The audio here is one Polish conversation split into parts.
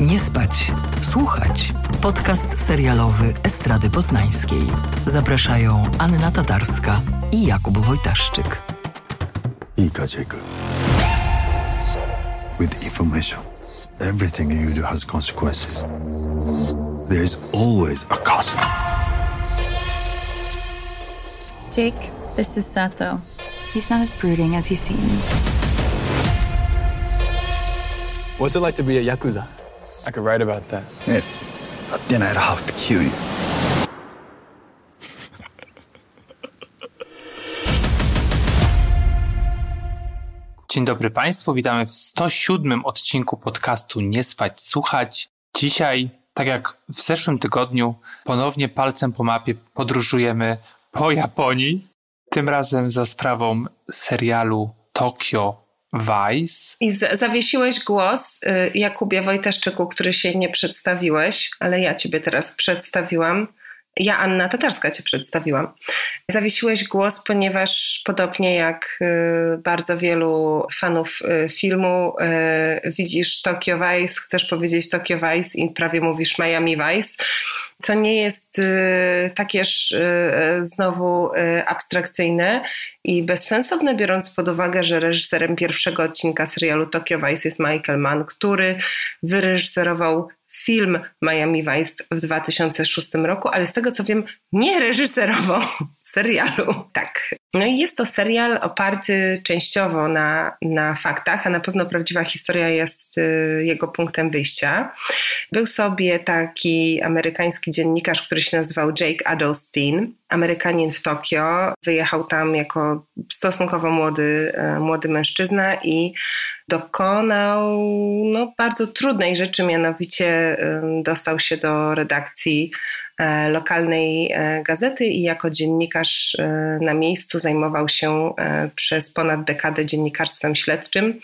Nie spać, słuchać. Podcast serialowy Estrady Poznańskiej. Zapraszają Anna Tatarska i Jakub Wojtaszczyk. Ika Jacob. With information, everything you do has consequences. There is always a cost. Jake, this is Sato. He's not as brooding as he seems. What's it like to be a Yakuza? I could write about that. Yes, but then I'd have to kill you. Dzień dobry Państwu, witamy w 107 odcinku podcastu Nie spać, słuchać. Dzisiaj, tak jak w zeszłym tygodniu, ponownie palcem po mapie podróżujemy po Japonii. Tym razem za sprawą serialu Tokyo Vice. I zawiesiłeś głos y, Jakubie Wojtaszczyku, który się nie przedstawiłeś, ale ja ciebie teraz przedstawiłam. Ja, Anna Tatarska, cię przedstawiłam. Zawiesiłeś głos, ponieważ podobnie jak y, bardzo wielu fanów y, filmu, y, widzisz Tokyo Vice, chcesz powiedzieć Tokyo Vice i prawie mówisz Miami Vice, co nie jest takież znowu abstrakcyjne i bezsensowne, biorąc pod uwagę, że reżyserem pierwszego odcinka serialu Tokyo Vice jest Michael Mann, który wyreżyserował film Miami Vice w 2006 roku, ale z tego co wiem, nie reżyserował serialu. Tak. No i jest to serial oparty częściowo na, na faktach, a na pewno prawdziwa historia jest y, jego punktem wyjścia. Był sobie taki amerykański dziennikarz, który się nazywał Jake Adelstein, Amerykanin w Tokio. Wyjechał tam jako stosunkowo młody, e, młody mężczyzna i dokonał no, bardzo trudnej rzeczy, mianowicie dostał się do redakcji lokalnej e, gazety i jako dziennikarz e, na miejscu zajmował się e, przez ponad dekadę dziennikarstwem śledczym,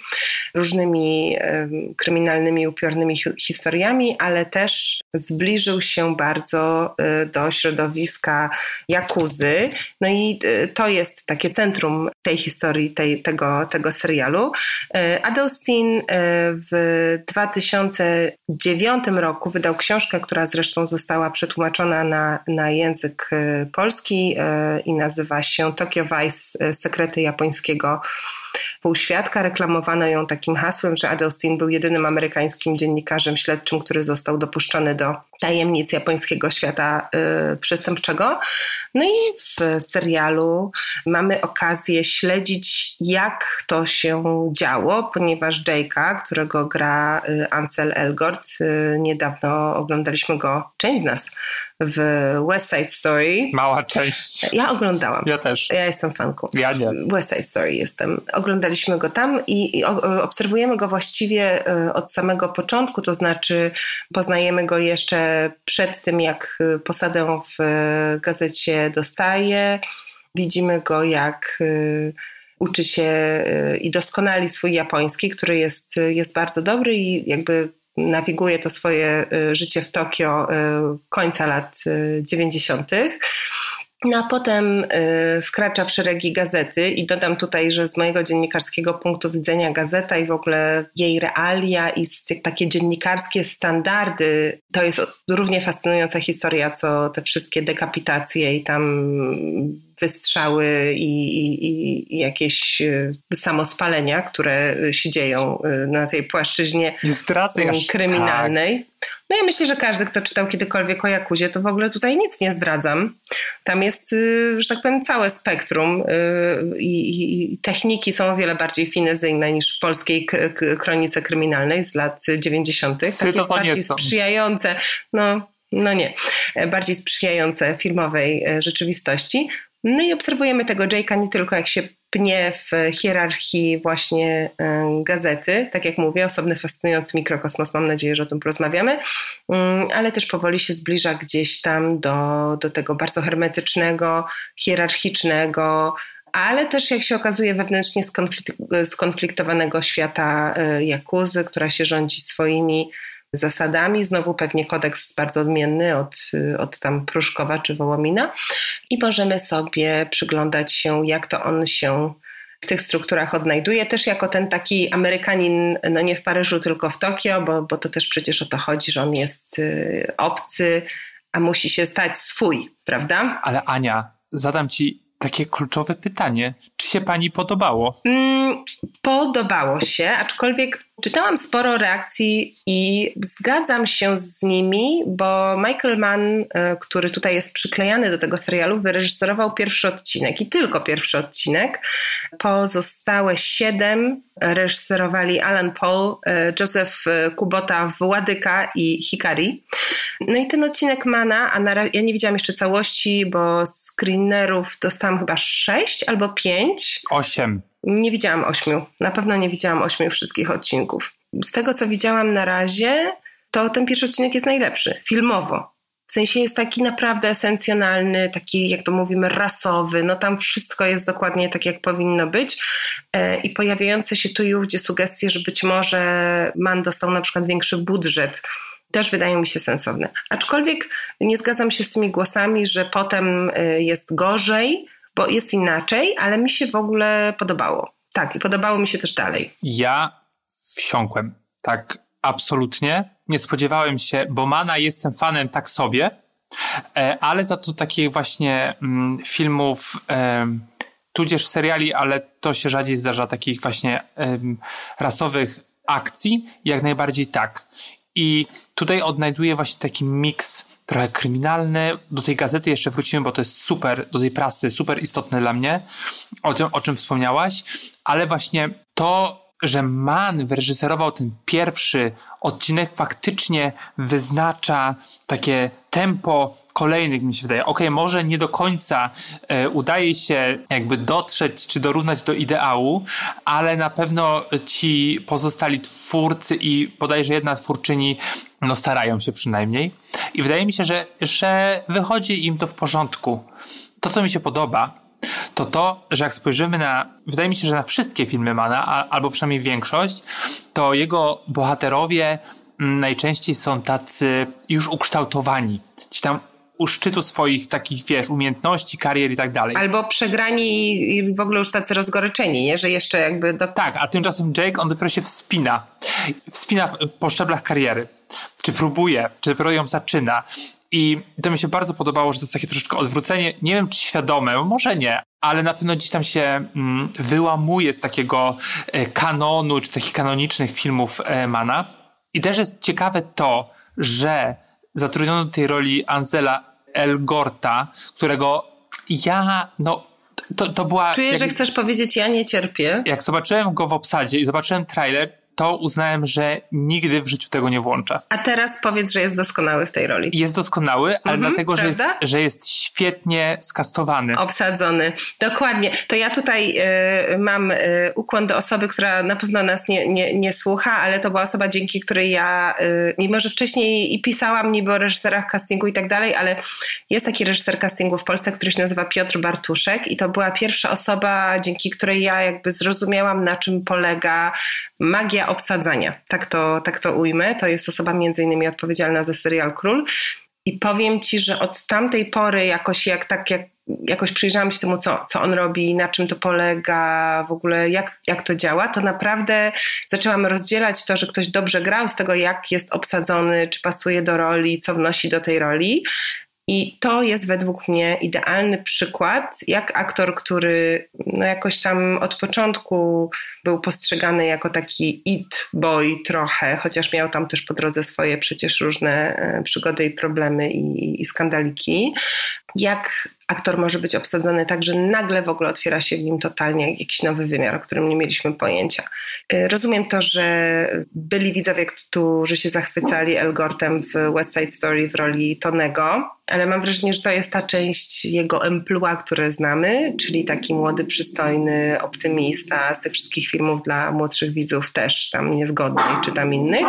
różnymi e, kryminalnymi, upiornymi hi- historiami, ale też zbliżył się bardzo e, do środowiska Jakuzy. No i e, to jest takie centrum tej historii, tej, tego, tego serialu. E, Adelstein e, w 2009 roku wydał książkę, która zresztą została przetłumaczona na, na język e, polski e, i nazywa się Tokyo Vice e, Sekrety japońskiego półświadka. Reklamowano ją takim hasłem, że Adelstein był jedynym amerykańskim dziennikarzem śledczym, który został dopuszczony do tajemnic japońskiego świata y, przestępczego. No i w serialu mamy okazję śledzić, jak to się działo, ponieważ Jake'a, którego gra y, Ansel Elgort, y, niedawno oglądaliśmy go, część z nas, w West Side Story. Mała część. Ja oglądałam. Ja też. Ja jestem fanką. Ja nie. West Side Story jestem. Oglądaliśmy go tam i, i obserwujemy go właściwie e, od samego początku, to znaczy poznajemy go jeszcze przed tym, jak e, posadę w e, gazecie dostaje. Widzimy go, jak e, uczy się i doskonali swój japoński, który jest, jest bardzo dobry i jakby nawiguje to swoje życie w Tokio końca lat e, 90. No a potem y, wkracza w szeregi gazety i dodam tutaj, że z mojego dziennikarskiego punktu widzenia gazeta i w ogóle jej realia i takie dziennikarskie standardy to jest równie fascynująca historia, co te wszystkie dekapitacje i tam wystrzały i, i, i jakieś y, samospalenia, które się dzieją y, na tej płaszczyźnie kryminalnej. No ja myślę, że każdy, kto czytał kiedykolwiek o Jakuzie, to w ogóle tutaj nic nie zdradzam. Tam jest, y, że tak powiem, całe spektrum y, i, techniki są o wiele bardziej finezyjne niż w polskiej kronice kryminalnej z lat 90. Psy Takie bardziej są. sprzyjające, no, no nie, bardziej sprzyjające filmowej e, rzeczywistości. No i obserwujemy tego Jake'a nie tylko jak się pnie w hierarchii właśnie e, gazety, tak jak mówię, osobny fascynujący mikrokosmos, mam nadzieję, że o tym porozmawiamy, Mm, ale też powoli się zbliża gdzieś tam do, do tego bardzo hermetycznego, hierarchicznego, ale też jak się okazuje wewnętrznie skonflik- skonfliktowanego świata e, Jakuzy, która się rządzi swoimi zasadami. Znowu pewnie kodeks bardzo odmienny od, od tam Pruszkowa czy Wołomina i możemy sobie przyglądać się, jak to on się w tych strukturach odnajduje. Też jako ten taki Amerykanin, no nie w Paryżu, tylko w Tokio, bo, bo to też przecież o to chodzi, że on jest y, obcy, a musi się stać swój, prawda? Ale Ania, zadam ci takie kluczowe pytanie. Czy się pani podobało? Mm, podobało się, aczkolwiek czytałam sporo reakcji i zgadzam się z nimi, bo Michael Mann, e, który tutaj jest przyklejany do tego serialu, wyreżyserował pierwszy odcinek i tylko pierwszy odcinek. Pozostałe siedem reżyserowali Alan Paul, e, Joseph Kubota, Władyka i Hikari. No i ten odcinek Mana, a na, ja nie widziałam jeszcze całości, bo screenerów dostałam chyba sześć albo pięć. Osiem. Nie widziałam ośmiu. Na pewno nie widziałam ośmiu wszystkich odcinków. Z tego, co widziałam na razie, to ten pierwszy odcinek jest najlepszy, filmowo. W sensie jest taki naprawdę esencjonalny, taki, jak to mówimy, rasowy. No tam wszystko jest dokładnie tak, jak powinno być. E, I pojawiające się tu i ówdzie sugestie, że być może Man dostał na przykład większy budżet, też wydają mi się sensowne. Aczkolwiek nie zgadzam się z tymi głosami, że potem e, jest gorzej, bo jest inaczej, ale mi się w ogóle podobało. Tak, i podobało mi się też dalej. Ja wsiąkłem. Tak, absolutnie. Nie spodziewałem się, bo Mana jestem fanem tak sobie, e, ale za to takich właśnie mm, filmów, tudzież seriali, ale to się rzadziej zdarza, takich właśnie rasowych akcji, jak najbardziej tak. I tutaj odnajduję właśnie taki miks trochę kryminalny. Do tej gazety jeszcze wrócimy, bo to jest super, do tej prasy, super istotne dla mnie, o tym, o czym wspomniałaś, ale właśnie to, że Mann wyreżyserował ten pierwszy odcinek, faktycznie wyznacza takie tempo kolejnych, mi się wydaje. Okay, może nie do końca e, udaje się jakby dotrzeć czy dorównać do ideału, ale na pewno ci pozostali twórcy i bodajże jedna twórczyni no starają się przynajmniej. I wydaje mi się, że, że wychodzi im to w porządku. To, co mi się podoba, to to, że jak spojrzymy na, wydaje mi się, że na wszystkie filmy Mana, albo przynajmniej większość, to jego bohaterowie mm, najczęściej są tacy już ukształtowani. Ci tam u szczytu swoich takich, wiesz, umiejętności, karier i tak dalej. Albo przegrani i w ogóle już tacy rozgoryczeni, nie? że jeszcze jakby... Do... Tak, a tymczasem Jake, on dopiero się wspina. Wspina po szczeblach kariery. Czy próbuje, czy dopiero ją zaczyna. I to mi się bardzo podobało, że to jest takie troszeczkę odwrócenie, nie wiem czy świadome, może nie, ale na pewno gdzieś tam się mm, wyłamuje z takiego e, kanonu, czy takich kanonicznych filmów e, Mana. I też jest ciekawe to, że zatrudniono do tej roli Ansela Elgorta, którego ja, no, to, to była... Czuję, jak, że chcesz powiedzieć, ja nie cierpię. Jak zobaczyłem go w obsadzie i zobaczyłem trailer, to uznałem, że nigdy w życiu tego nie włączę. A teraz powiedz, że jest doskonały w tej roli. Jest doskonały, ale mhm, dlatego, że jest, że jest, świetnie skastowany. Obsadzony. Dokładnie. To ja tutaj y, mam y, ukłon do osoby, która na pewno nas nie, nie, nie słucha, ale to była osoba, dzięki której ja, y, mimo że wcześniej i pisałam niby o reżyserach castingu i tak dalej, ale jest taki reżyser castingu w Polsce, który się nazywa Piotr Bartuszek i to była pierwsza osoba, dzięki której ja jakby zrozumiałam, na czym polega magia obsadzania. Tak to, tak to ujmę. To jest osoba między innymi odpowiedzialna za serial Król. I powiem ci, że od tamtej pory jakoś jak tak jak jakoś przyjrzałam się temu, co, co on robi, na czym to polega, w ogóle jak, jak to działa, to naprawdę zaczęłam rozdzielać to, że ktoś dobrze grał z tego, jak jest obsadzony, czy pasuje do roli, co wnosi do tej roli. I to jest według mnie idealny przykład, jak aktor, który no jakoś tam od początku był postrzegany jako taki it boy trochę, chociaż miał tam też po drodze swoje przecież różne e, przygody i problemy i, i skandaliki. Jak aktor może być obsadzony tak, że nagle w ogóle otwiera się w nim totalnie jakiś nowy wymiar, o którym nie mieliśmy pojęcia. E, rozumiem to, że byli widzowie, którzy się zachwycali Elgortem w West Side Story w roli Tonego, ale mam wrażenie, że to jest ta część jego emploi, które znamy, czyli taki młody, przystojny optymista z tych wszystkich filmów dla młodszych widzów też tam niezgodnych czy tam innych.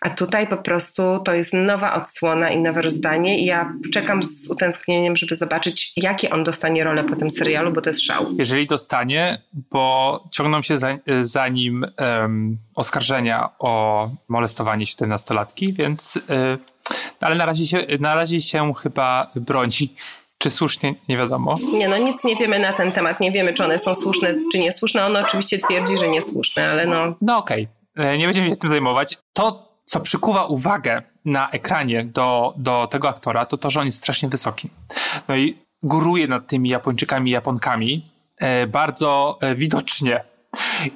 A tutaj po prostu to jest nowa odsłona i nowe rozdanie i ja czekam z utęsknieniem, żeby zobaczyć, jakie on dostanie rolę po tym serialu, bo to jest szał. Jeżeli dostanie, bo ciągną się za, za nim um, oskarżenia o molestowanie 17-latki, więc... Y, ale na razie, się, na razie się chyba broni. Czy słusznie, nie wiadomo. Nie, no nic nie wiemy na ten temat. Nie wiemy, czy one są słuszne, czy niesłuszne. On oczywiście twierdzi, że niesłuszne, ale no... No okej, okay. nie będziemy się tym zajmować. To, co przykuwa uwagę na ekranie do, do tego aktora, to to, że on jest strasznie wysoki. No i góruje nad tymi Japończykami i Japonkami e, bardzo e, widocznie.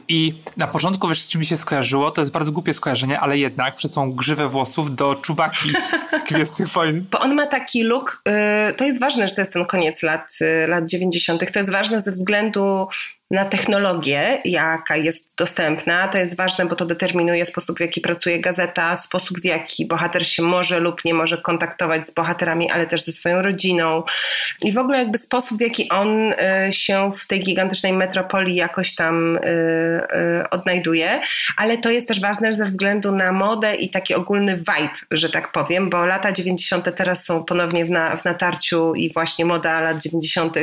I na początku, wiesz, czy mi się skojarzyło, to jest bardzo głupie skojarzenie, ale jednak przez tą grzywę włosów do czubaki z Gwiezdnych Wojen. Bo on ma taki look, y, to jest ważne, że to jest ten koniec lat, y, lat 90. To jest ważne ze względu na technologię, jaka jest dostępna. To jest ważne, bo to determinuje sposób, w jaki pracuje gazeta, sposób, w jaki bohater się może lub nie może kontaktować z bohaterami, ale też ze swoją rodziną. I w ogóle jakby sposób, w jaki on y, się w tej gigantycznej metropolii jakoś tam y, y, odnajduje. Ale to jest też ważne ze względu na modę i taki ogólny vibe, że tak powiem, bo lata 90. teraz są ponownie w, na, w natarciu i właśnie moda lat 90.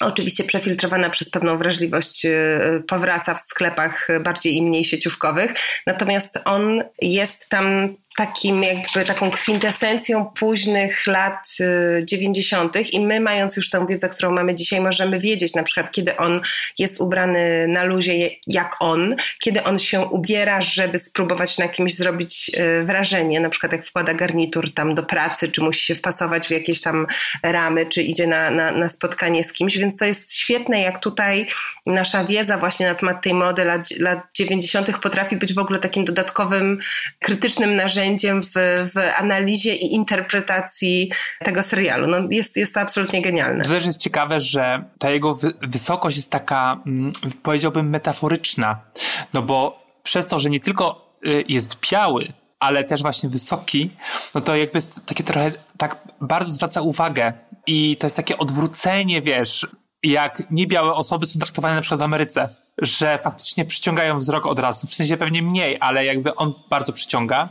oczywiście przefiltrowana przez pewną wrażliwość Y, powraca w sklepach bardziej i mniej sieciówkowych. Natomiast on jest tam takim jakby taką kwintesencją późnych lat 90. Y, i my mając już tę wiedzę, którą mamy dzisiaj, możemy wiedzieć na przykład, kiedy on jest ubrany na luzie jak on, kiedy on się ubiera, żeby spróbować na kimś zrobić y, wrażenie, na przykład jak wkłada garnitur tam do pracy, czy musi się wpasować w jakieś tam ramy, czy idzie na, na, na spotkanie z kimś, więc to jest świetne, jak tutaj nasza wiedza właśnie na temat tej mody lat, lat 90. potrafi być w ogóle takim dodatkowym, krytycznym narzędziem narzędziem w, w analizie i interpretacji tego serialu. No jest, jest to absolutnie genialne. To też jest ciekawe, że ta jego wy wysokość jest taka, mm, powiedziałbym, metaforyczna. No bo przez to, że nie tylko y, jest biały, ale też właśnie wysoki, no to jakby takie trochę tak bardzo zwraca uwagę i to jest takie odwrócenie, wiesz, jak niebiałe osoby są traktowane na przykład w Ameryce, że faktycznie przyciągają wzrok od razu, w sensie pewnie mniej, ale jakby on bardzo przyciąga.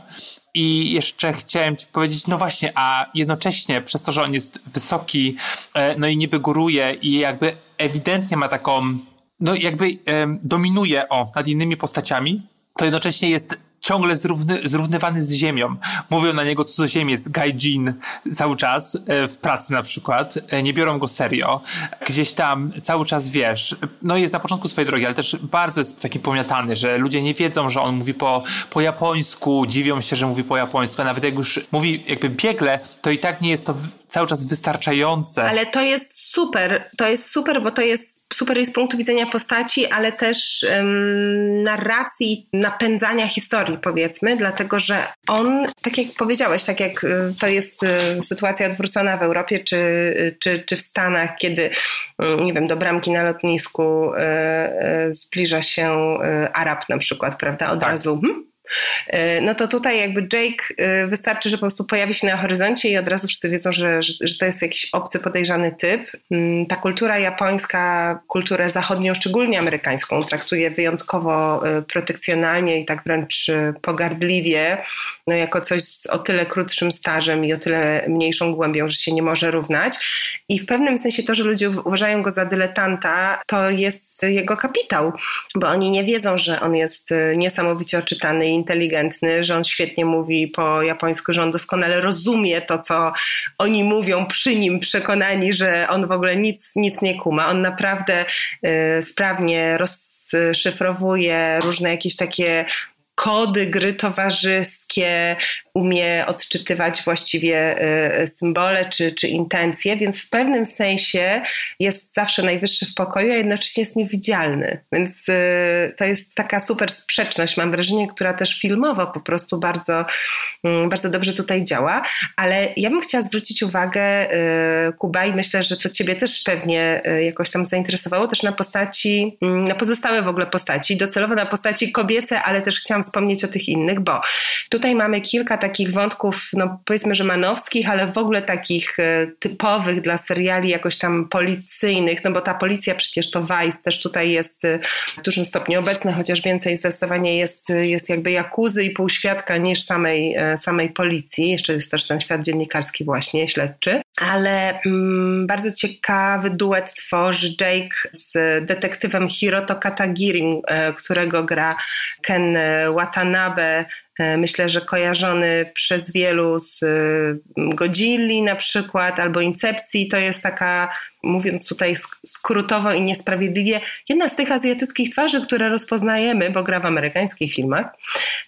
I jeszcze chciałem ci powiedzieć, no właśnie, a jednocześnie przez to, że on jest wysoki, e, no i niby góruje i jakby ewidentnie ma taką, no jakby dominuje o nad innymi postaciami, to jednocześnie jest ciągle zrówny, zrównywany z ziemią. Mówią na niego cudzoziemiec, gaijin cały czas, e, w pracy na przykład, e, nie biorą go serio. Gdzieś tam cały czas wiesz, no jest na początku swojej drogi, ale też bardzo jest taki pomiatany, że ludzie nie wiedzą, że on mówi po, po japońsku, dziwią się, że mówi po japońsku, a nawet jak już mówi jakby biegle, to i tak nie jest to cały czas wystarczające. Ale to jest super, to jest super, bo to jest super jest z punktu widzenia postaci, ale też um, narracji, napędzania historii, powiedzmy, dlatego że on, tak jak powiedziałeś, tak jak y, to jest y, sytuacja odwrócona w Europie czy, czy, czy w Stanach, kiedy, y, nie wiem, do bramki na lotnisku zbliża się Arab na przykład, prawda, od tak. razu. Hmm? E, no to tutaj jakby Jake e, wystarczy, że po prostu pojawi się na horyzoncie i od razu wszyscy wiedzą, że, że, to jest jakiś obcy, podejrzany typ. Mm, ta kultura japońska, kulturę zachodnią, szczególnie amerykańską, traktuje wyjątkowo e, protekcjonalnie i tak wręcz pogardliwie, no jako coś z o tyle krótszym stażem i o tyle mniejszą głębią, że się nie może równać. I w pewnym sensie to, że ludzie uważają go za dyletanta, to jest jego kapitał, bo oni nie wiedzą, że on jest niesamowicie oczytany inteligentny, że on świetnie mówi po japońsku, że on doskonale rozumie to, co oni mówią przy nim, przekonani, że on w ogóle nic, nic nie kuma. On naprawdę y, sprawnie rozszyfrowuje różne jakieś takie kody gry towarzyskie, umie odczytywać właściwie y, symbole czy, czy intencje, więc w pewnym sensie jest zawsze najwyższy w pokoju, a jednocześnie jest niewidzialny. Więc y, to jest taka super sprzeczność, mam wrażenie, która też filmowo po prostu bardzo, mm, bardzo dobrze tutaj działa. Ale ja bym chciała zwrócić uwagę, y, Kuba, i myślę, że to Ciebie też pewnie jakoś tam zainteresowało, też na postaci, mm, na pozostałe w ogóle postaci, docelowo na postaci kobiece, ale też chciałam wspomnieć o tych innych, bo tutaj mamy kilka takich wątków, no powiedzmy, że manowskich, ale w ogóle takich e, typowych dla seriali jakoś tam policyjnych, no bo ta policja przecież to Vice też tutaj jest e, w dużym stopniu obecna, chociaż więcej zdecydowanie jest, jest jakby jakuzy i półświadka niż samej, e, samej policji. Jeszcze jest też ten świat dziennikarski właśnie, śledczy. Ale mm, bardzo ciekawy duet tworzy Jake z detektywem Hiroto Katagirim, którego gra Ken Watanabe, E, myślę, że kojarzony przez wielu z Godzilli na przykład, albo Incepcji, to jest taka mówiąc tutaj skrótowo i niesprawiedliwie, jedna z tych azjatyckich twarzy, które rozpoznajemy, bo gra w amerykańskich filmach.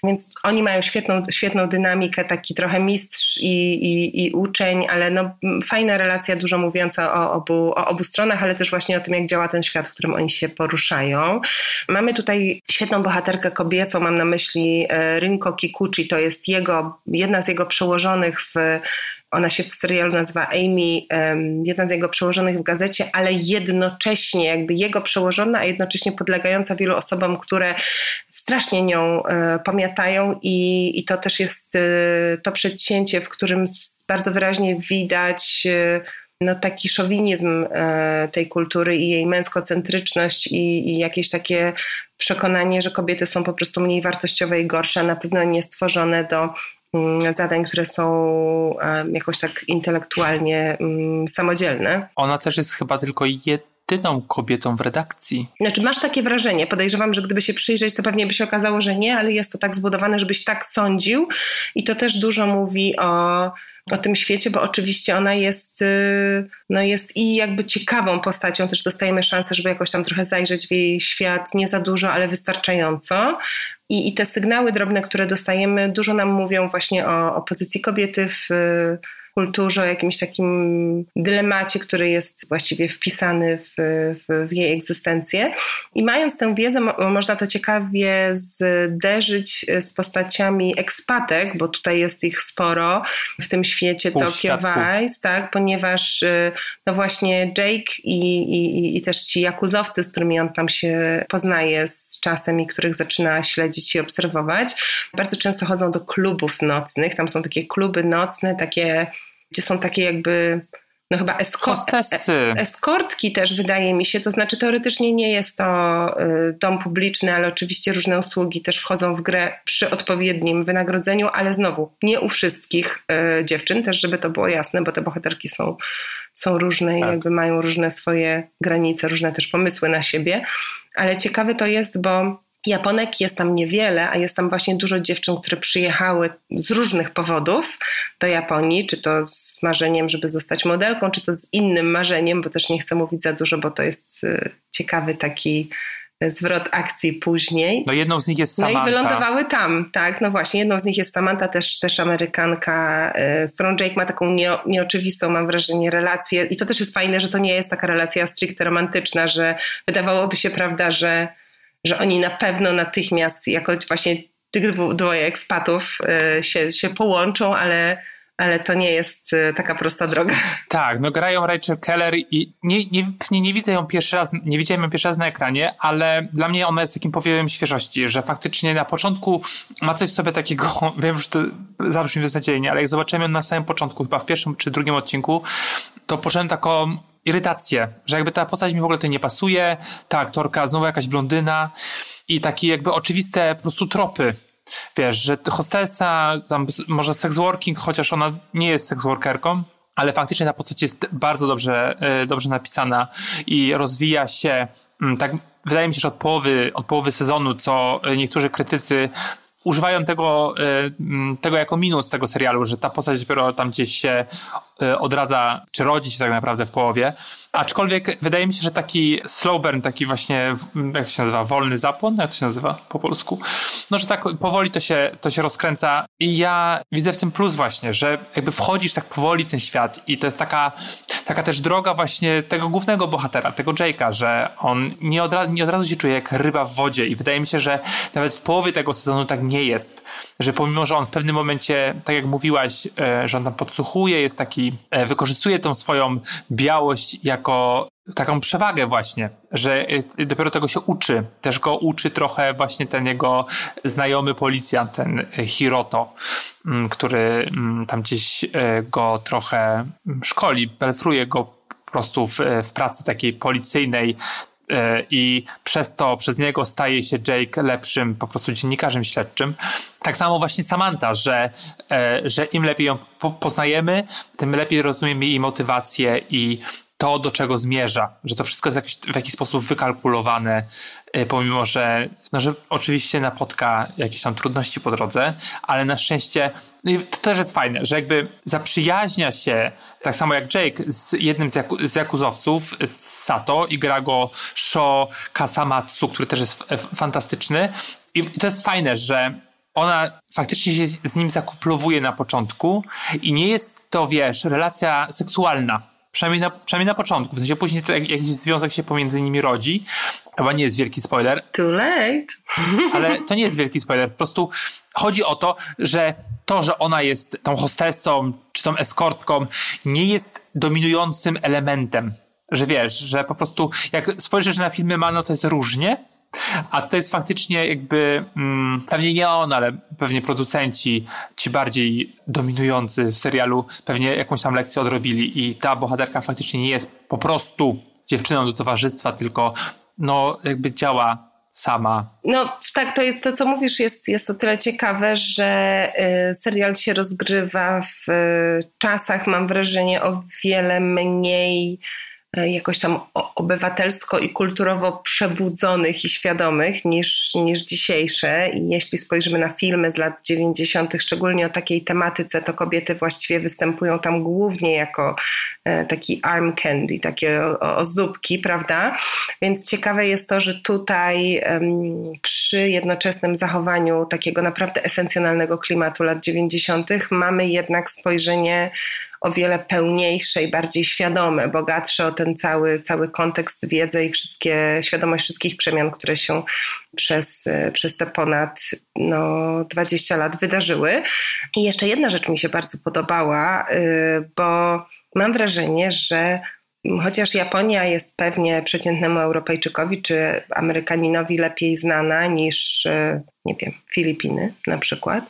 Więc oni mają świetną, świetną dynamikę, taki trochę mistrz i, i, i uczeń, ale no, fajna relacja, dużo mówiąca o obu, o obu stronach, ale też właśnie o tym, jak działa ten świat, w którym oni się poruszają. Mamy tutaj świetną bohaterkę kobiecą, mam na myśli e, Rinko Kikuchi, to jest jego, jedna z jego przełożonych w ona się w serialu nazywa Amy, jedna z jego przełożonych w gazecie, ale jednocześnie jakby jego przełożona, a jednocześnie podlegająca wielu osobom, które strasznie nią e, pamiętają i, i to też jest e, to przedcięcie, w którym bardzo wyraźnie widać e, no, taki szowinizm tej kultury i jej męskocentryczność i, i jakieś takie przekonanie, że kobiety są po prostu mniej wartościowe i gorsze, a na pewno nie stworzone do Mm, zadań, które są jakoś tak intelektualnie mm, samodzielne. Ona też jest chyba tylko jedyną kobietą w redakcji. Znaczy, masz takie wrażenie. Podejrzewam, że gdyby się przyjrzeć, to pewnie by się okazało, że nie, ale jest to tak zbudowane, żebyś tak sądził. I to też dużo mówi o o tym świecie, bo oczywiście ona jest, y, no jest i jakby ciekawą postacią, też dostajemy szansę, żeby jakoś tam trochę zajrzeć w jej świat, nie za dużo, ale wystarczająco. I, i te sygnały drobne, które dostajemy, dużo nam mówią właśnie o, o pozycji kobiety w, kulturze, o jakimś takim dylemacie, który jest właściwie wpisany w, w, w jej egzystencję. I mając tę wiedzę, mo można to ciekawie zderzyć z postaciami ekspatek, bo tutaj jest ich sporo w tym świecie Tokyo Vice, tak, ponieważ y, no właśnie Jake i, i, i też ci jakuzowcy, z którymi on tam się poznaje z czasem i których zaczyna śledzić i obserwować, bardzo często chodzą do klubów nocnych. Tam są takie kluby nocne, takie gdzie są takie jakby no chyba eskor- eskortki też wydaje mi się, to znaczy teoretycznie nie jest to y, dom publiczny, ale oczywiście różne usługi też wchodzą w grę przy odpowiednim wynagrodzeniu, ale znowu nie u wszystkich y, dziewczyn, też żeby to było jasne, bo te bohaterki są, są różne i tak. jakby mają różne swoje granice, różne też pomysły na siebie, ale ciekawe to jest, bo Japonek jest tam niewiele, a jest tam właśnie dużo dziewczyn, które przyjechały z różnych powodów do Japonii, czy to z marzeniem, żeby zostać modelką, czy to z innym marzeniem, bo też nie chcę mówić za dużo, bo to jest y, ciekawy taki y, zwrot akcji później. No jedną z nich jest Samantha. No i wylądowały tam, tak, no właśnie, jedną z nich jest Samantha, też, też Amerykanka, y, z którą Jake ma taką nie, nieoczywistą, mam wrażenie, relację i to też jest fajne, że to nie jest taka relacja stricte romantyczna, że wydawałoby się, prawda, że że oni na pewno natychmiast, jako właśnie tych dwoje ekspatów y, się, się połączą, ale ale to nie jest y, taka prosta droga. Tak, no grają Rachel Keller i nie, nie, nie, widzę ją pierwszy raz, nie widziałem ją pierwszy raz na ekranie, ale dla mnie ona jest takim powiewem świeżości, że faktycznie na początku ma coś sobie takiego, wiem, że to zabrzmi beznadziejnie, ale jak zobaczyłem ją na samym początku, chyba w pierwszym czy drugim odcinku, to poczułem taką irytację, że jakby ta postać mi w ogóle to nie pasuje, ta aktorka znowu jakaś blondyna i takie jakby oczywiste po prostu tropy. Wiesz, że hostessa, tam może sex working, chociaż ona nie jest sex workerką, ale faktycznie ta postać jest bardzo dobrze, e, dobrze napisana i rozwija się mm, tak wydaje mi się, że od połowy, od połowy sezonu, co niektórzy krytycy używają tego, e, tego jako minus tego serialu, że ta postać dopiero tam gdzieś się e, odradza, czy rodzi się tak naprawdę w połowie. Aczkolwiek wydaje mi się, że taki slow burn, taki właśnie, jak to się nazywa, wolny zapłon, jak to się nazywa po polsku, no że tak powoli to się, to się rozkręca. I ja widzę w tym plus właśnie, że jakby wchodzisz tak powoli w ten świat i to jest taka, taka też droga właśnie tego głównego bohatera, tego Jake'a, że on nie od, razu, nie od razu się czuje jak ryba w wodzie. I wydaje mi się, że nawet w połowie tego sezonu tak nie jest, że pomimo, że on w pewnym momencie, tak jak mówiłaś, e, że on tam podsłuchuje, jest taki, e, wykorzystuje tą swoją białość jako taką przewagę właśnie, że e, dopiero tego się uczy. Też go uczy trochę właśnie ten jego znajomy policjant, ten Hiroto, mm, który mm, tam gdzieś go trochę szkoli, pelfruje go po prostu w, w pracy takiej policyjnej, i przez to, przez niego staje się Jake lepszym po prostu dziennikarzem śledczym. Tak samo właśnie Samantha, że, że im lepiej ją poznajemy, tym lepiej rozumiemy jej motywację i to, do czego zmierza, że to wszystko jest jakiś, w jakiś sposób wykalkulowane, y, pomimo że, no, że oczywiście napotka jakieś tam trudności po drodze, ale na szczęście no to też jest fajne, że jakby zaprzyjaźnia się, tak samo jak Jake, z jednym z, jaku, z jakuzowców, z Sato i gra go Sho Kasamatsu, który też jest fantastyczny. I to jest fajne, że ona faktycznie się z nim zakuplowuje na początku i nie jest to, wiesz, relacja seksualna Przynajmniej na, przynajmniej na początku. W sensie później to jak, jakiś związek się pomiędzy nimi rodzi. Chyba nie jest wielki spoiler. Too late. Ale to nie jest wielki spoiler. Po prostu chodzi o to, że to, że ona jest tą hostessą czy tą eskortką, nie jest dominującym elementem. Że wiesz, że po prostu jak spojrzysz na filmy Mano, to jest różnie, a to jest faktycznie jakby, mm, pewnie nie on, ale pewnie producenci, ci bardziej dominujący w serialu, pewnie jakąś tam lekcję odrobili i ta bohaterka faktycznie nie jest po prostu dziewczyną do towarzystwa, tylko no jakby działa sama. No tak, to, jest, to co mówisz jest, jest o tyle ciekawe, że y, serial się rozgrywa w y, czasach, mam wrażenie, o wiele mniej jakoś tam obywatelsko i kulturowo przebudzonych i świadomych niż, niż dzisiejsze. I jeśli spojrzymy na filmy z lat 90., szczególnie o takiej tematyce, to kobiety właściwie występują tam głównie jako e, taki arm candy, takie ozdóbki, prawda? Więc ciekawe jest to, że tutaj przy jednoczesnym zachowaniu takiego naprawdę esencjonalnego klimatu lat 90. mamy jednak spojrzenie o wiele pełniejsze i bardziej świadome, bogatsze o ten cały, cały kontekst, wiedzę i wszystkie, świadomość wszystkich przemian, które się przez, przez te ponad no, 20 lat wydarzyły. I jeszcze jedna rzecz mi się bardzo podobała, y, bo mam wrażenie, że Chociaż Japonia jest pewnie przeciętnemu Europejczykowi czy Amerykaninowi lepiej znana niż, y, nie wiem, Filipiny na przykład,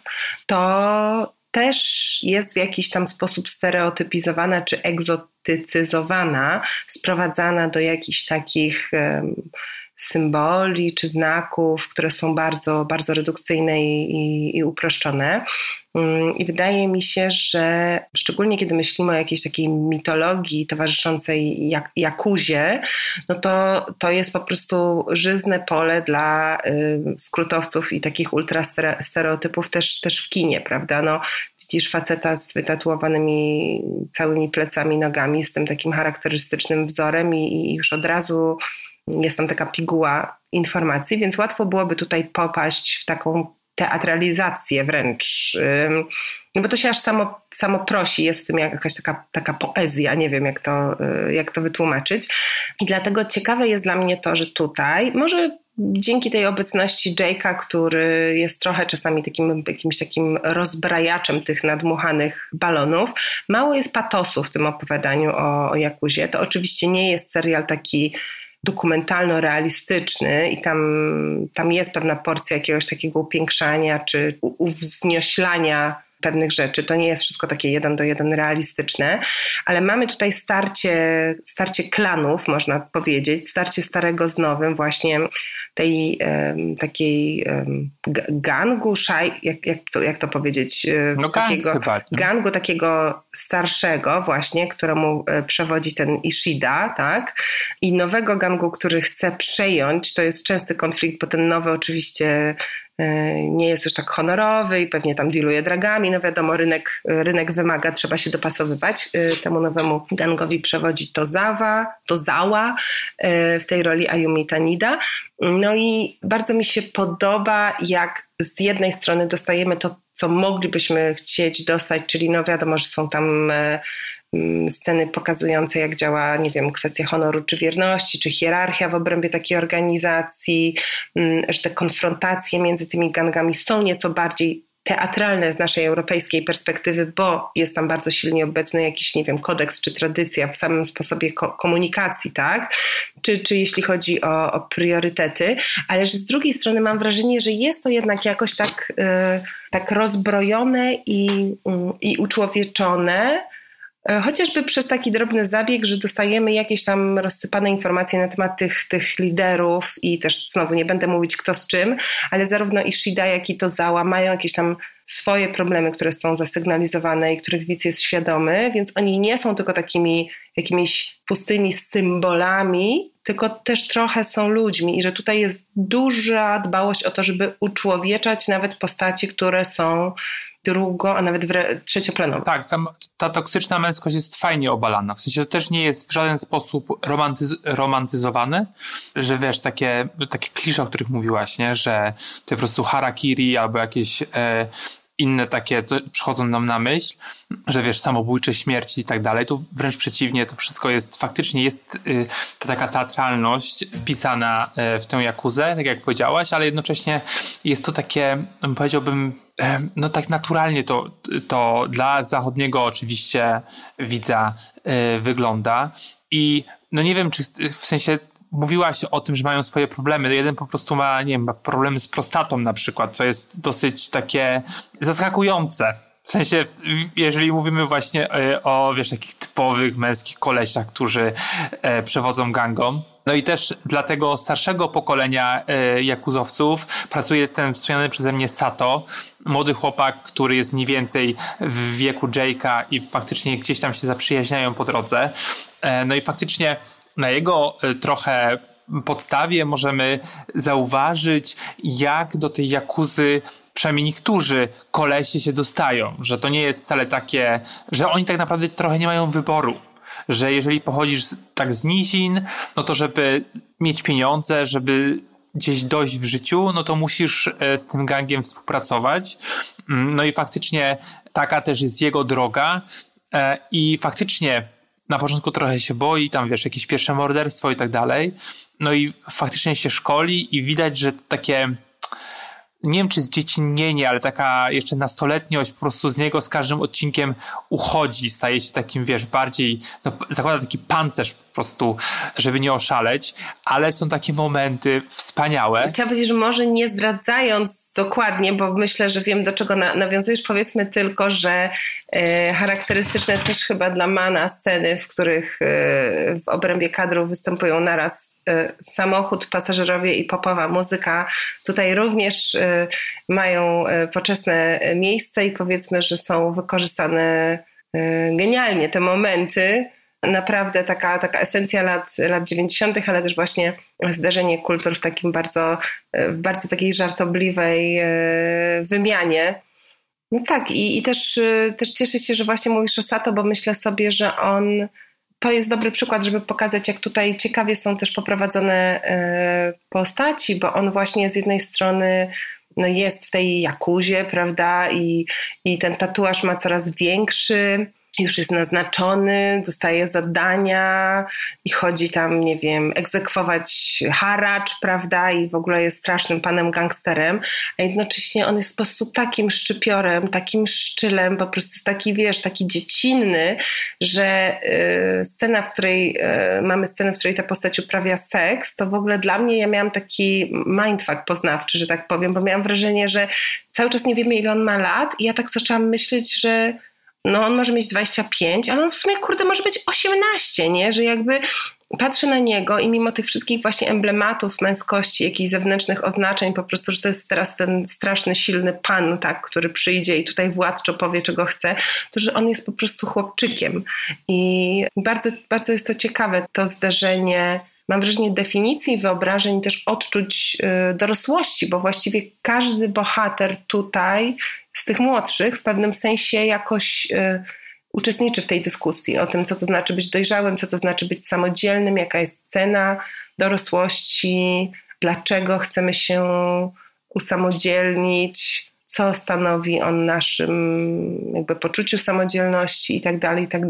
to też jest w jakiś tam sposób stereotypizowana czy egzotycyzowana, sprowadzana do jakichś takich symboli czy znaków, które są bardzo, bardzo redukcyjne i, i, i uproszczone. Mm, I wydaje mi się, że szczególnie kiedy myślimy o jakiejś takiej mitologii towarzyszącej jak, Jakuzie, no to, to jest po prostu żyzne pole dla y, skrótowców i takich ultrastereotypów też, też w kinie, prawda? No, widzisz faceta z wytatuowanymi całymi plecami, nogami, z tym takim charakterystycznym wzorem i, i już od razu jest tam taka piguła informacji, więc łatwo byłoby tutaj popaść w taką teatralizację wręcz. No bo to się aż samo, samo prosi, jest w tym jakaś taka, taka poezja, nie wiem jak to, y, jak to wytłumaczyć. I dlatego ciekawe jest dla mnie to, że tutaj, może dzięki tej obecności Jake'a, który jest trochę czasami takim jakimś takim rozbrajaczem tych nadmuchanych balonów, mało jest patosu w tym opowiadaniu o, o Jakuzie. To oczywiście nie jest serial taki dokumentalno-realistyczny i tam, tam jest pewna porcja jakiegoś takiego upiększania czy uwznioślania pewnych rzeczy. To nie jest wszystko takie jeden do jeden realistyczne, ale mamy tutaj starcie, starcie klanów, można powiedzieć, starcie starego z nowym, właśnie tej um, takiej um, gangu, szaj, jak, jak, co, jak to powiedzieć? No takiego, chyba. Gangu takiego starszego właśnie, któremu e, przewodzi ten Ishida, tak? I nowego gangu, który chce przejąć, to jest częsty konflikt, bo ten nowy oczywiście E, nie jest już tak honorowy i pewnie tam dealuje dragami. No wiadomo, rynek, rynek wymaga, trzeba się dopasowywać. E, temu nowemu gangowi przewodzi Tozawa, Tozawa e, w tej roli Ayumi Tanida. No i bardzo mi się podoba, jak z jednej strony dostajemy to, co moglibyśmy chcieć dostać, czyli no wiadomo, że są tam sceny pokazujące, jak działa, nie wiem, kwestia honoru czy wierności, czy hierarchia w obrębie takiej organizacji, mm, że te konfrontacje między tymi gangami są nieco bardziej teatralne z naszej europejskiej perspektywy, bo jest tam bardzo silnie obecny jakiś, nie wiem, kodeks czy tradycja w samym sposobie ko komunikacji, tak? Czy, czy jeśli chodzi o, o priorytety, ale że z drugiej strony mam wrażenie, że jest to jednak jakoś tak, yy, tak rozbrojone i, yy, i uczłowieczone, chociażby przez taki drobny zabieg, że dostajemy jakieś tam rozsypane informacje na temat tych, tych liderów i też znowu nie będę mówić kto z czym, ale zarówno Ishida, jak i Tozawa mają jakieś tam swoje problemy, które są zasygnalizowane i których widz jest świadomy, więc oni nie są tylko takimi jakimiś pustymi symbolami, tylko też trochę są ludźmi. I że tutaj jest duża dbałość o to, żeby uczłowieczać nawet postaci, które są drugo, a nawet trzecioplanowe. Tak, tam, ta toksyczna męskość jest fajnie obalana. W sensie to też nie jest w żaden sposób romantyz romantyzowane, że wiesz, takie, takie klisze, o których mówiłaś, nie? że to po prostu harakiri albo jakieś e, inne takie co przychodzą nam na myśl, że wiesz, samobójcze śmierci i tak dalej, to wręcz przeciwnie, to wszystko jest, faktycznie jest y, ta taka teatralność wpisana y, w tę Jakuzę, tak jak powiedziałaś, ale jednocześnie jest to takie, powiedziałbym, no tak naturalnie to, to dla zachodniego oczywiście widza y, wygląda i no nie wiem, czy w sensie mówiłaś o tym, że mają swoje problemy. Jeden po prostu ma, nie wiem, problemy z prostatą na przykład, co jest dosyć takie zaskakujące. W sensie, jeżeli mówimy właśnie e, o, wiesz, takich typowych męskich kolesiach, którzy e, przewodzą gangom, no i też dla tego starszego pokolenia e, jakuzowców pracuje ten wspomniany przeze mnie Sato, młody chłopak, który jest mniej więcej w wieku Jake'a i faktycznie gdzieś tam się zaprzyjaźniają po drodze. E, no i faktycznie na jego e, trochę podstawie możemy zauważyć, jak do tej jakuzy przynajmniej niektórzy kolesie się dostają, że to nie jest wcale takie, że oni tak naprawdę trochę nie mają wyboru. Że jeżeli pochodzisz tak z nizin, no to żeby mieć pieniądze, żeby gdzieś dojść w życiu, no to musisz e, z tym gangiem współpracować. Mm, no i faktycznie taka też jest jego droga. E, I faktycznie na początku trochę się boi, tam wiesz, jakieś pierwsze morderstwo i tak dalej. No i faktycznie się szkoli i widać, że takie nie wiem czy zdziecinnienie, ale taka jeszcze nastoletniość po prostu z niego z każdym odcinkiem uchodzi, staje się takim, wiesz, bardziej, no, zakłada taki pancerz po prostu, żeby nie oszaleć, ale są takie momenty wspaniałe. Chciałam powiedzieć, że może nie zdradzając dokładnie, bo myślę, że wiem do czego na, nawiązujesz, powiedzmy tylko, że e, charakterystyczne też chyba dla Mana sceny, w których e, w obrębie kadru występują naraz e, samochód, pasażerowie i popowa muzyka, tutaj również e, mają e, poczesne miejsce i powiedzmy, że są wykorzystane e, genialnie te momenty, naprawdę taka, taka esencja lat, lat 90., ale też właśnie zderzenie kultur w takim bardzo, w bardzo takiej żartobliwej e, wymianie. No tak, i, i też, e, też cieszę się, że właśnie mówisz o Sato, bo myślę sobie, że on to jest dobry przykład, żeby pokazać, jak tutaj ciekawie są też poprowadzone e, postaci, bo on właśnie z jednej strony no jest w tej jakuzie, prawda, i, i ten tatuaż ma coraz większy już jest naznaczony, dostaje zadania i chodzi tam, nie wiem, egzekwować haracz, prawda, i w ogóle jest strasznym panem gangsterem, a jednocześnie on jest po prostu takim szczypiorem, takim szczylem, po prostu jest taki, wiesz, taki dziecinny, że y, scena, w której y, mamy scenę, w której ta postać uprawia seks, to w ogóle dla mnie ja miałam taki mindfuck poznawczy, że tak powiem, bo miałam wrażenie, że cały czas nie wiemy, ile on ma lat i ja tak zaczęłam myśleć, że no on może mieć 25, ale on w sumie, kurde, może być 18, nie? Że jakby patrzę na niego i mimo tych wszystkich właśnie emblematów męskości, jakichś zewnętrznych oznaczeń, po prostu, że to jest teraz ten straszny, silny pan, tak, który przyjdzie i tutaj władczo powie, czego chce, to że on jest po prostu chłopczykiem. I bardzo, bardzo jest to ciekawe, to zderzenie mam wrażenie, definicji, wyobrażeń, też odczuć y, dorosłości, bo właściwie każdy bohater tutaj z tych młodszych w pewnym sensie jakoś y, uczestniczy w tej dyskusji o tym, co to znaczy być dojrzałym, co to znaczy być samodzielnym, jaka jest cena dorosłości, dlaczego chcemy się usamodzielnić, co stanowi on naszym jakby poczuciu samodzielności i tak dalej, i tak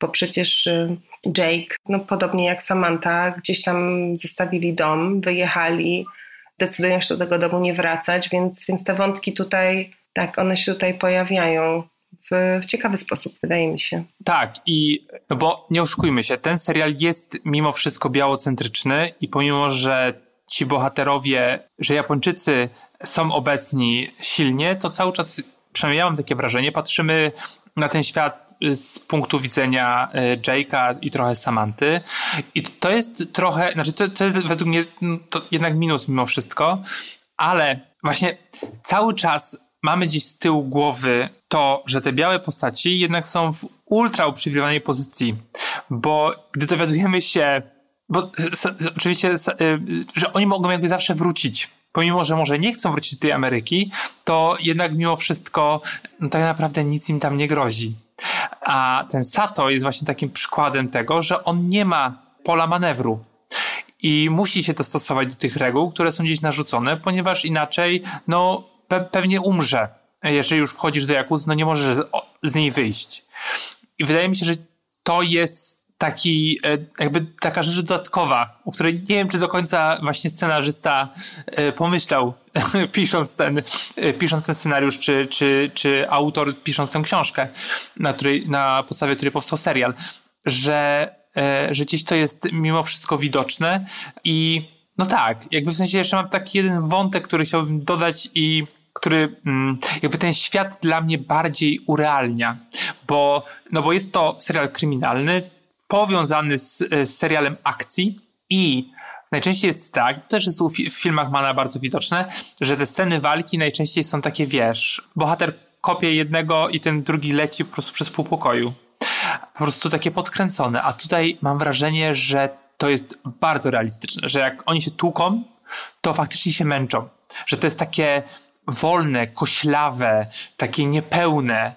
bo przecież y, Jake, no podobnie jak Samantha, gdzieś tam zostawili dom, wyjechali, decydują się do tego domu nie wracać, więc, więc te wątki tutaj, tak, one się tutaj pojawiają. W, w, ciekawy sposób, wydaje mi się. Tak, i no bo nie oszukujmy się, ten serial jest mimo wszystko białocentryczny i pomimo, że ci bohaterowie, że Japończycy są obecni silnie, to cały czas, przynajmniej ja mam takie wrażenie, patrzymy na ten świat z punktu widzenia e, Jake'a i trochę Samanty. I to jest trochę, znaczy to, to jest według mnie mm, to jednak minus mimo wszystko, ale właśnie cały czas mamy gdzieś z tyłu głowy to, że te białe postaci jednak są w ultra uprzywilejowanej pozycji, bo gdy dowiadujemy się, bo oczywiście, y, że oni mogą jakby zawsze wrócić pomimo, że może nie chcą wrócić do tej Ameryki, to jednak mimo wszystko no, tak naprawdę nic im tam nie grozi. A ten Sato jest właśnie takim przykładem tego, że on nie ma pola manewru i musi się dostosować do tych reguł, które są gdzieś narzucone, ponieważ inaczej, no, pe pewnie umrze. Jeżeli już wchodzisz do Jakuz, no nie możesz z, niej wyjść. I wydaje mi się, że to jest taki, e, jakby taka rzecz dodatkowa, o której nie wiem, czy do końca właśnie scenarzysta e, pomyślał, pisząc ten, e, pisząc ten scenariusz, czy, czy, czy autor pisząc tę książkę, na, której, na podstawie której powstał serial, że, że gdzieś to jest mimo wszystko widoczne i no tak, jakby w sensie jeszcze mam taki jeden wątek, który chciałbym dodać i który mm, jakby ten świat dla mnie bardziej urealnia, bo, no bo jest to serial kryminalny, powiązany z, z serialem akcji i najczęściej jest tak, to też jest w filmach Mana bardzo widoczne, że te sceny walki najczęściej są takie, wiesz, bohater kopie jednego i ten drugi leci po prostu przez pół pokoju. Po prostu takie podkręcone. A tutaj mam wrażenie, że to jest bardzo realistyczne, że jak oni się tłuką, to faktycznie się męczą. Że to jest takie wolne, koślawe, takie niepełne,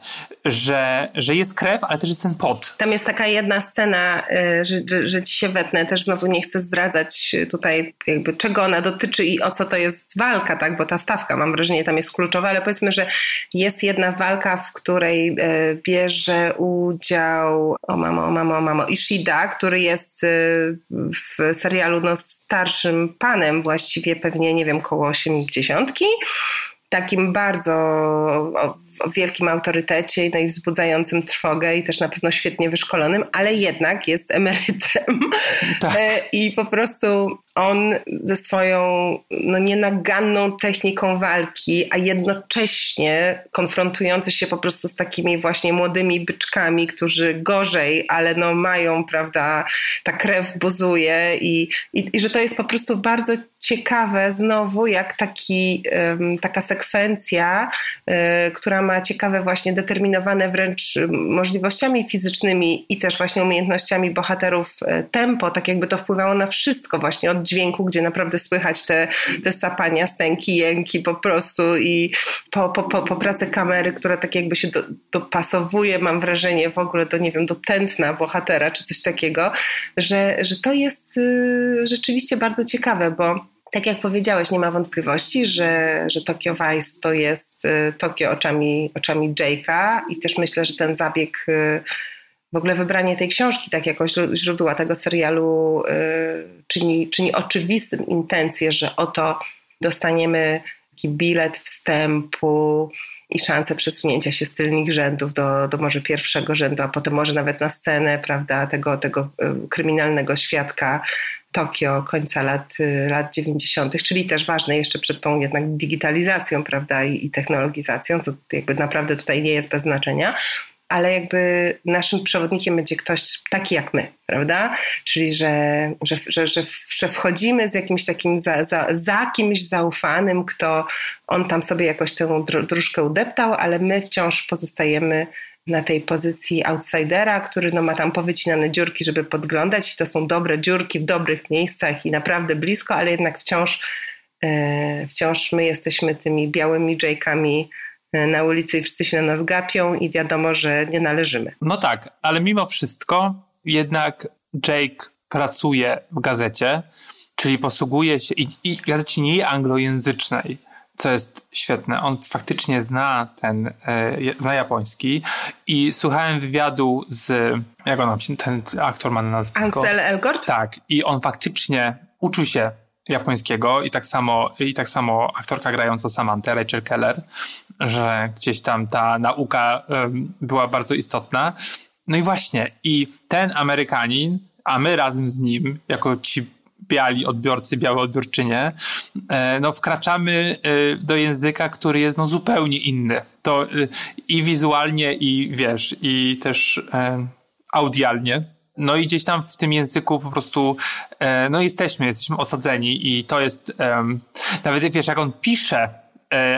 że, że jest krew, ale też jest ten pot. Tam jest taka jedna scena, y, że, że, że ci się wetnę, też znowu nie chcę zdradzać tutaj jakby czego ona dotyczy i o co to jest walka, tak, bo ta stawka mam wrażenie tam jest kluczowa, ale powiedzmy, że jest jedna walka, w której y, bierze udział o mamo, o mamo, o mamo Ishida, który jest y, w serialu no, starszym panem właściwie pewnie, nie wiem, koło osiemdziesiątki takim bardzo o wielkim autorytecie no i wzbudzającym trwogę i też na pewno świetnie wyszkolonym, ale jednak jest emerytem. Tak. E, I po prostu on ze swoją no, nienaganną techniką walki, a jednocześnie konfrontujący się po prostu z takimi właśnie młodymi byczkami, którzy gorzej, ale no mają, prawda, ta krew buzuje i, i, i że to jest po prostu bardzo ciekawe znowu, jak taki, um, taka sekwencja, um, która ma ciekawe właśnie determinowane wręcz możliwościami fizycznymi i też właśnie umiejętnościami bohaterów e, tempo, tak jakby to wpływało na wszystko właśnie od dźwięku, gdzie naprawdę słychać te, te sapania, stęki, jęki po prostu i po, po, po, po pracy kamery, która tak jakby się do, dopasowuje, mam wrażenie w ogóle do, nie wiem, do tętna bohatera czy coś takiego, że, że to jest y, rzeczywiście bardzo ciekawe, bo tak jak powiedziałeś, nie ma wątpliwości, że, że Tokyo Vice to jest y, Tokio oczami, oczami Jake'a i też myślę, że ten zabieg, y, w ogóle wybranie tej książki tak jako źródła tego serialu y, czyni, czyni oczywistym intencję, że oto dostaniemy taki bilet wstępu i szansę przesunięcia się z tylnych rzędów do, do może pierwszego rzędu, a potem może nawet na scenę, prawda, tego, tego kryminalnego świadka Tokio końca lat, y, lat 90., czyli też ważne jeszcze przed tą jednak digitalizacją, prawda, i, i technologizacją, co jakby naprawdę tutaj nie jest bez znaczenia, ale jakby naszym przewodnikiem będzie ktoś taki jak my, prawda? Czyli, że, że, że, że, że wchodzimy z jakimś takim, za, za, za kimś zaufanym, kto on tam sobie jakoś tę dróżkę udeptał, ale my wciąż pozostajemy na tej pozycji outsidera, który no ma tam powycinane dziurki, żeby podglądać. To są dobre dziurki w dobrych miejscach i naprawdę blisko, ale jednak wciąż, e, wciąż my jesteśmy tymi białymi Jake'ami na ulicy i wszyscy się na nas gapią i wiadomo, że nie należymy. No tak, ale mimo wszystko jednak Jake pracuje w gazecie, czyli posługuje się i, i gazecie nie anglojęzycznej co jest świetne, on faktycznie zna ten, e, zna japoński i słuchałem wywiadu z, jak on się, ten aktor ma na nazwisko? Ansel Elgort? Tak, i on faktycznie uczył się japońskiego i tak samo, i tak samo aktorka grająca Samantha, Rachel Keller, że gdzieś tam ta nauka była bardzo istotna. No i właśnie, i ten Amerykanin, a my razem z nim, jako ci biali odbiorcy, białe odbiorczynie, e, no wkraczamy e, do języka, który jest no zupełnie inny. To e, i wizualnie, i wiesz, i też audialnie. No i gdzieś tam w tym języku po prostu, no jesteśmy, jesteśmy osadzeni i to jest, nawet wiesz, jak on pisze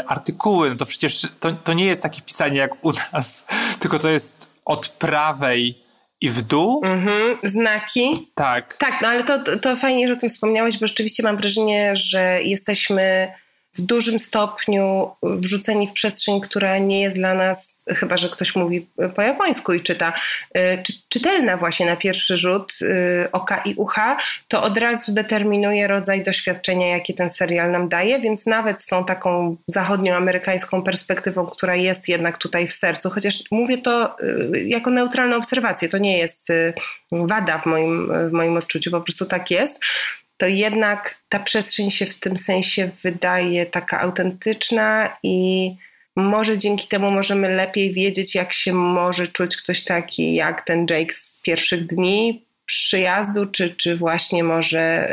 artykuły, no to przecież to, to nie jest takie pisanie jak u nas, tylko to jest od prawej i w dół. Mhm, znaki. Tak. Tak, no ale to, to fajnie, że o tym wspomniałeś, bo rzeczywiście mam wrażenie, że jesteśmy w dużym stopniu wrzuceni w przestrzeń, która nie jest dla nas chyba że ktoś mówi po japońsku i czyta, y, czy, czytelna właśnie na pierwszy rzut y, oka i ucha, to od razu determinuje rodzaj doświadczenia, jakie ten serial nam daje, więc nawet z tą taką zachodnioamerykańską perspektywą, która jest jednak tutaj w sercu, chociaż mówię to y, jako neutralną obserwację, to nie jest wada w moim, w moim odczuciu, po prostu tak jest, to jednak ta przestrzeń się w tym sensie wydaje taka autentyczna i może dzięki temu możemy lepiej wiedzieć, jak się może czuć ktoś taki jak ten Jake z pierwszych dni przyjazdu, czy, czy właśnie może,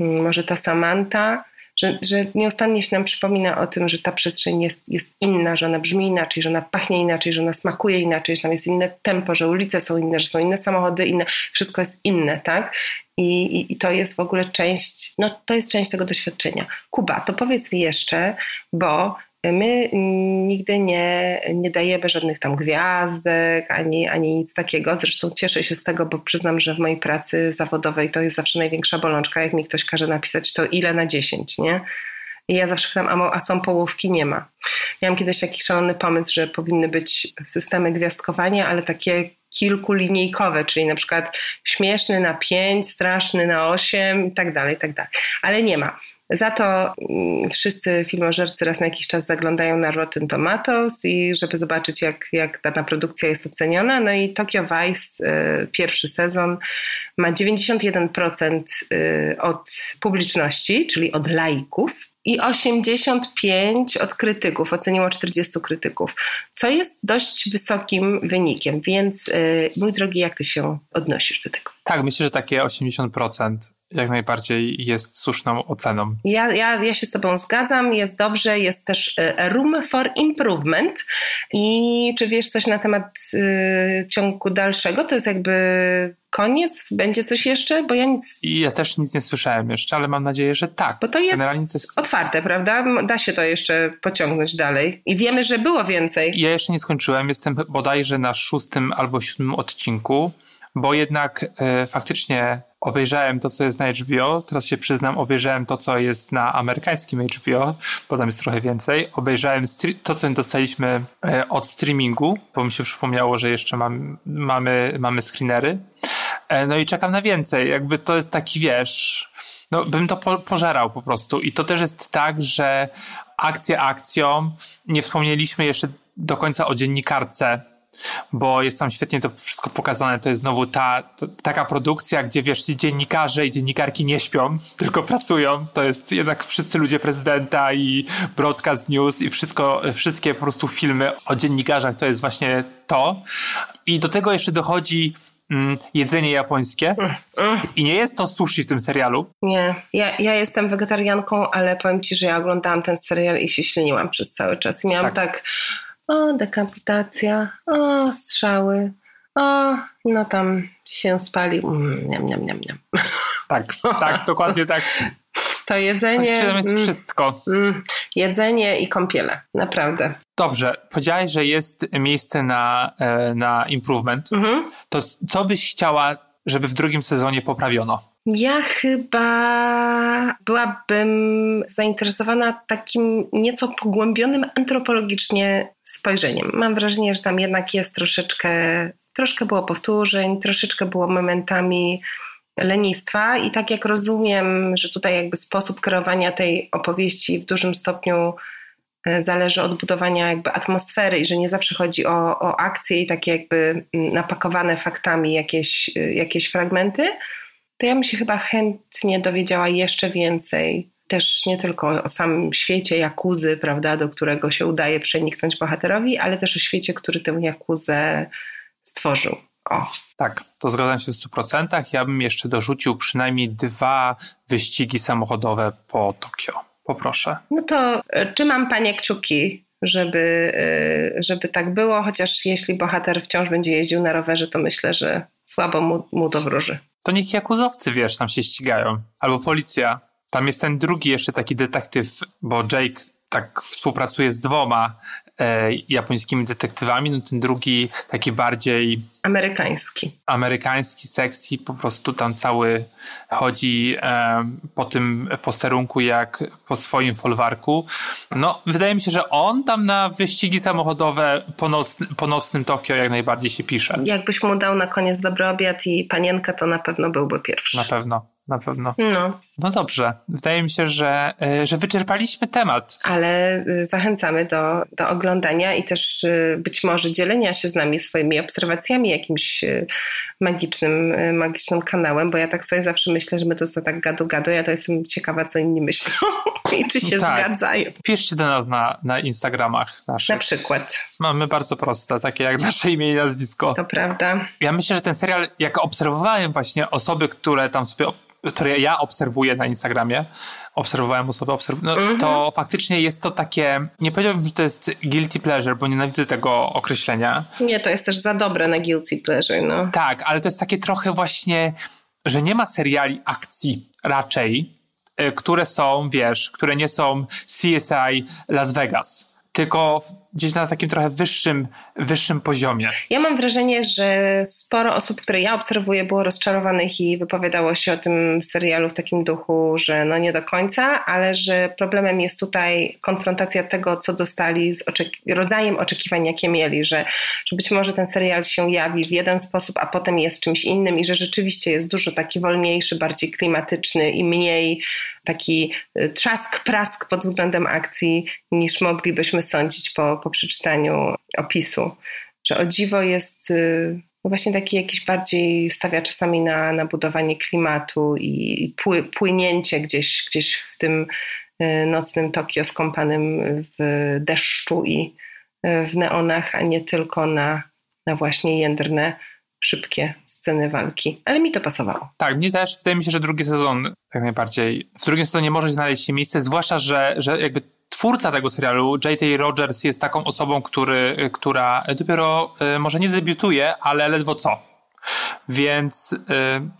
yy, może ta Samantha. Że, że nieustannie się nam przypomina o tym, że ta przestrzeń jest, jest inna, że ona brzmi inaczej, że ona pachnie inaczej, że ona smakuje inaczej, że tam jest inne tempo, że ulice są inne, że są inne samochody, inne, wszystko jest inne, tak? I, i, I, to jest w ogóle część, no to jest część tego doświadczenia. Kuba, to powiedz mi jeszcze, bo My nigdy nie, nie dajemy żadnych tam gwiazdek ani, ani nic takiego. Zresztą cieszę się z tego, bo przyznam, że w mojej pracy zawodowej to jest zawsze największa bolączka. Jak mi ktoś każe napisać, to ile na 10, nie? I ja zawsze pytam, a, są połówki? Nie ma. Miałam kiedyś taki szalony pomysł, że powinny być systemy gwiazdkowania, ale takie kilkulinijkowe, czyli na przykład śmieszny na 5, straszny na 8 i tak dalej, i tak dalej. Ale nie ma. Za to mm, wszyscy filmożercy raz na jakiś czas zaglądają na Rotten Tomatoes i żeby zobaczyć jak, jak dana produkcja jest oceniona. No i Tokyo Vice, y, pierwszy sezon, ma 91% y, od publiczności, czyli od lajków i 85 od krytyków, oceniło 40 krytyków, co jest dość wysokim wynikiem, więc y, mój drogi, jak ty się odnosisz do tego? Tak, myślę, że takie 80% jak najbardziej jest słuszną oceną. Ja, ja, ja się z Tobą zgadzam, jest dobrze, jest też e, room for improvement. I czy wiesz coś na temat y, ciągu dalszego? To jest jakby koniec? Będzie coś jeszcze? Bo ja nic. I ja też nic nie słyszałem jeszcze, ale mam nadzieję, że tak. Bo to jest, to jest, otwarte, prawda? Da się to jeszcze pociągnąć dalej. I wiemy, że było więcej. Ja jeszcze nie skończyłem, jestem bodajże na szóstym albo siódmym odcinku bo jednak e, faktycznie obejrzałem to, co jest na HBO, teraz się przyznam, obejrzałem to, co jest na amerykańskim HBO, bo tam jest trochę więcej. Obejrzałem to, co dostaliśmy e, od streamingu, bo mi się przypomniało, że jeszcze mam, mamy, mamy screenery. E, no i czekam na więcej. Jakby to jest taki, wiesz, no bym to po, pożerał po prostu. I to też jest tak, że akcja akcją, nie wspomnieliśmy jeszcze do końca o dziennikarce, bo jest tam świetnie to wszystko pokazane. To jest znowu ta, ta, taka produkcja, gdzie wiesz, dziennikarze i dziennikarki nie śpią, tylko pracują. To jest jednak wszyscy ludzie prezydenta i broadcast news i wszystko, wszystkie po prostu filmy o dziennikarzach to jest właśnie to. I do tego jeszcze dochodzi mm, jedzenie japońskie. I nie jest to sushi w tym serialu. Nie, ja, ja jestem wegetarianką, ale powiem ci, że ja oglądałam ten serial i się śliniłam przez cały czas. I miałam tak, tak o dekapitacja, o strzały, o no tam się spali, mm, niam, niam, niam, niam. Tak, tak, dokładnie tak. To jedzenie. Tak, jest mm, wszystko. Mm, jedzenie i kąpiele, naprawdę. Dobrze, powiedziałeś, że jest miejsce na, e, na improvement. Mhm. To co byś chciała, żeby w drugim sezonie poprawiono? Ja chyba byłabym zainteresowana takim nieco pogłębionym antropologicznie spojrzeniem. Mam wrażenie, że tam jednak jest troszeczkę, troszkę było powtórzeń, troszeczkę było momentami lenistwa i tak jak rozumiem, że tutaj jakby sposób kreowania tej opowieści w dużym stopniu e, zależy od budowania jakby atmosfery i że nie zawsze chodzi o, o akcje i takie jakby mm, napakowane faktami jakieś, e, jakieś fragmenty, to ja bym się chyba chętnie dowiedziała jeszcze więcej. Też nie tylko o samym świecie Jakuzy, prawda, do którego się udaje przeniknąć bohaterowi, ale też o świecie, który tę Jakuzę stworzył. O. Tak, to zgadzam się w 100%. Ja bym jeszcze dorzucił przynajmniej dwa wyścigi samochodowe po Tokio. Poproszę. No to e, trzymam panie kciuki, żeby, e, żeby tak było, chociaż jeśli bohater wciąż będzie jeździł na rowerze, to myślę, że słabo mu, mu to wróży. To niech jakuzowcy, wiesz, tam się ścigają. Albo policja. Tam jest ten drugi jeszcze taki detektyw, bo Jake tak współpracuje z dwoma e, japońskimi detektywami, no ten drugi taki bardziej amerykański. Amerykański, sexy, po prostu tam cały chodzi e, po tym posterunku jak po swoim folwarku. No, wydaje mi się, że on tam na wyścigi samochodowe po, noc, po nocnym Tokio jak najbardziej się pisze. Jakbyś mu dał na koniec dobry obiad i panienkę, to na pewno byłby pierwszy. Na pewno na pewno. No. No dobrze. Wydaje mi się, że, e, że wyczerpaliśmy temat. Ale y, zachęcamy do, do oglądania i też y, być może dzielenia się z nami swoimi obserwacjami jakimś y, magicznym, magicznym kanałem, bo ja tak sobie zawsze myślę, że my tu za tak gadu gadu, ja to jestem ciekawa, co inni myślą i czy się tak. zgadzają. Piszcie do nas na, na Instagramach naszych. Na przykład. Mamy bardzo proste, takie jak nasze imię i nazwisko. To prawda. Ja myślę, że ten serial, jak obserwowałem właśnie osoby, które tam sobie które ja obserwuję na Instagramie, obserwowałem osoby, obserw no, mm -hmm. to faktycznie jest to takie, nie powiedziałbym, że to jest guilty pleasure, bo nienawidzę tego określenia. Nie, to jest też za dobre na guilty pleasure, no. Tak, ale to jest takie trochę właśnie, że nie ma seriali akcji raczej, y, które są, wiesz, które nie są CSI Las Vegas tylko gdzieś na takim trochę wyższym, wyższym poziomie. Ja mam wrażenie, że sporo osób, które ja obserwuję, było rozczarowanych i wypowiadało się o tym serialu w takim duchu, że no nie do końca, ale że problemem jest tutaj konfrontacja tego, co dostali z oczek- rodzajem oczekiwań, jakie mieli, że, że być może ten serial się jawi w jeden sposób, a potem jest czymś innym i że rzeczywiście jest dużo taki wolniejszy, bardziej klimatyczny i mniej taki y, trzask, prask pod względem akcji, niż moglibyśmy sądzić po, po przeczytaniu opisu. Że o dziwo jest y, no właśnie taki jakiś bardziej stawia czasami na, na budowanie klimatu i pły, płynięcie gdzieś, gdzieś w tym y, nocnym Tokio skąpanym w deszczu i w neonach, a nie tylko na, na właśnie jędrne, szybkie sceny walki, ale mi to pasowało. Tak, mnie też. Wydaje mi się, że drugi sezon jak najbardziej, w drugim sezonie może znaleźć się miejsce, zwłaszcza, że, że jakby twórca tego serialu, J.T. Rogers, jest taką osobą, który, która dopiero y, może nie debiutuje, ale ledwo co. Więc y,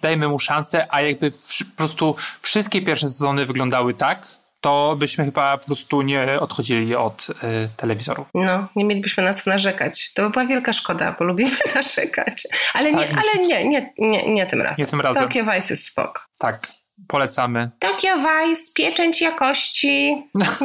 dajmy mu szansę, a jakby w, po prostu wszystkie pierwsze sezony wyglądały tak, to byśmy chyba po prostu nie odchodzili od y, telewizorów. No, nie mielibyśmy na co narzekać. To by była wielka szkoda, bo lubimy narzekać. Ale, tak, nie, ale nie, nie, nie, nie tym razem. Nie tym razem. Tokyo Vice jest spok. Tak, polecamy. Tokyo Vice, pieczęć jakości.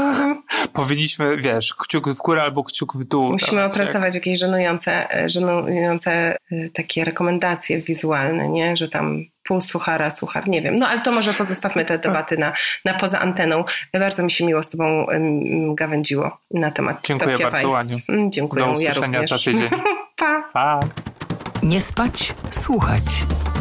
Powinniśmy, wiesz, kciuk w górę albo kciuk w dół. Musimy opracować jak... jakieś żenujące, żenujące e, takie rekomendacje wizualne, nie? Że tam pół suchara, suchar, nie wiem. No ale to może pozostawmy te debaty na, na poza anteną. Bardzo mi się miło z tobą um, gawędziło na temat Dziękuję Tokyo bardzo, Vice. Aniu. Mm, dziękuję, Do usłyszenia ja za tydzień. pa. pa. Nie spać, słuchać.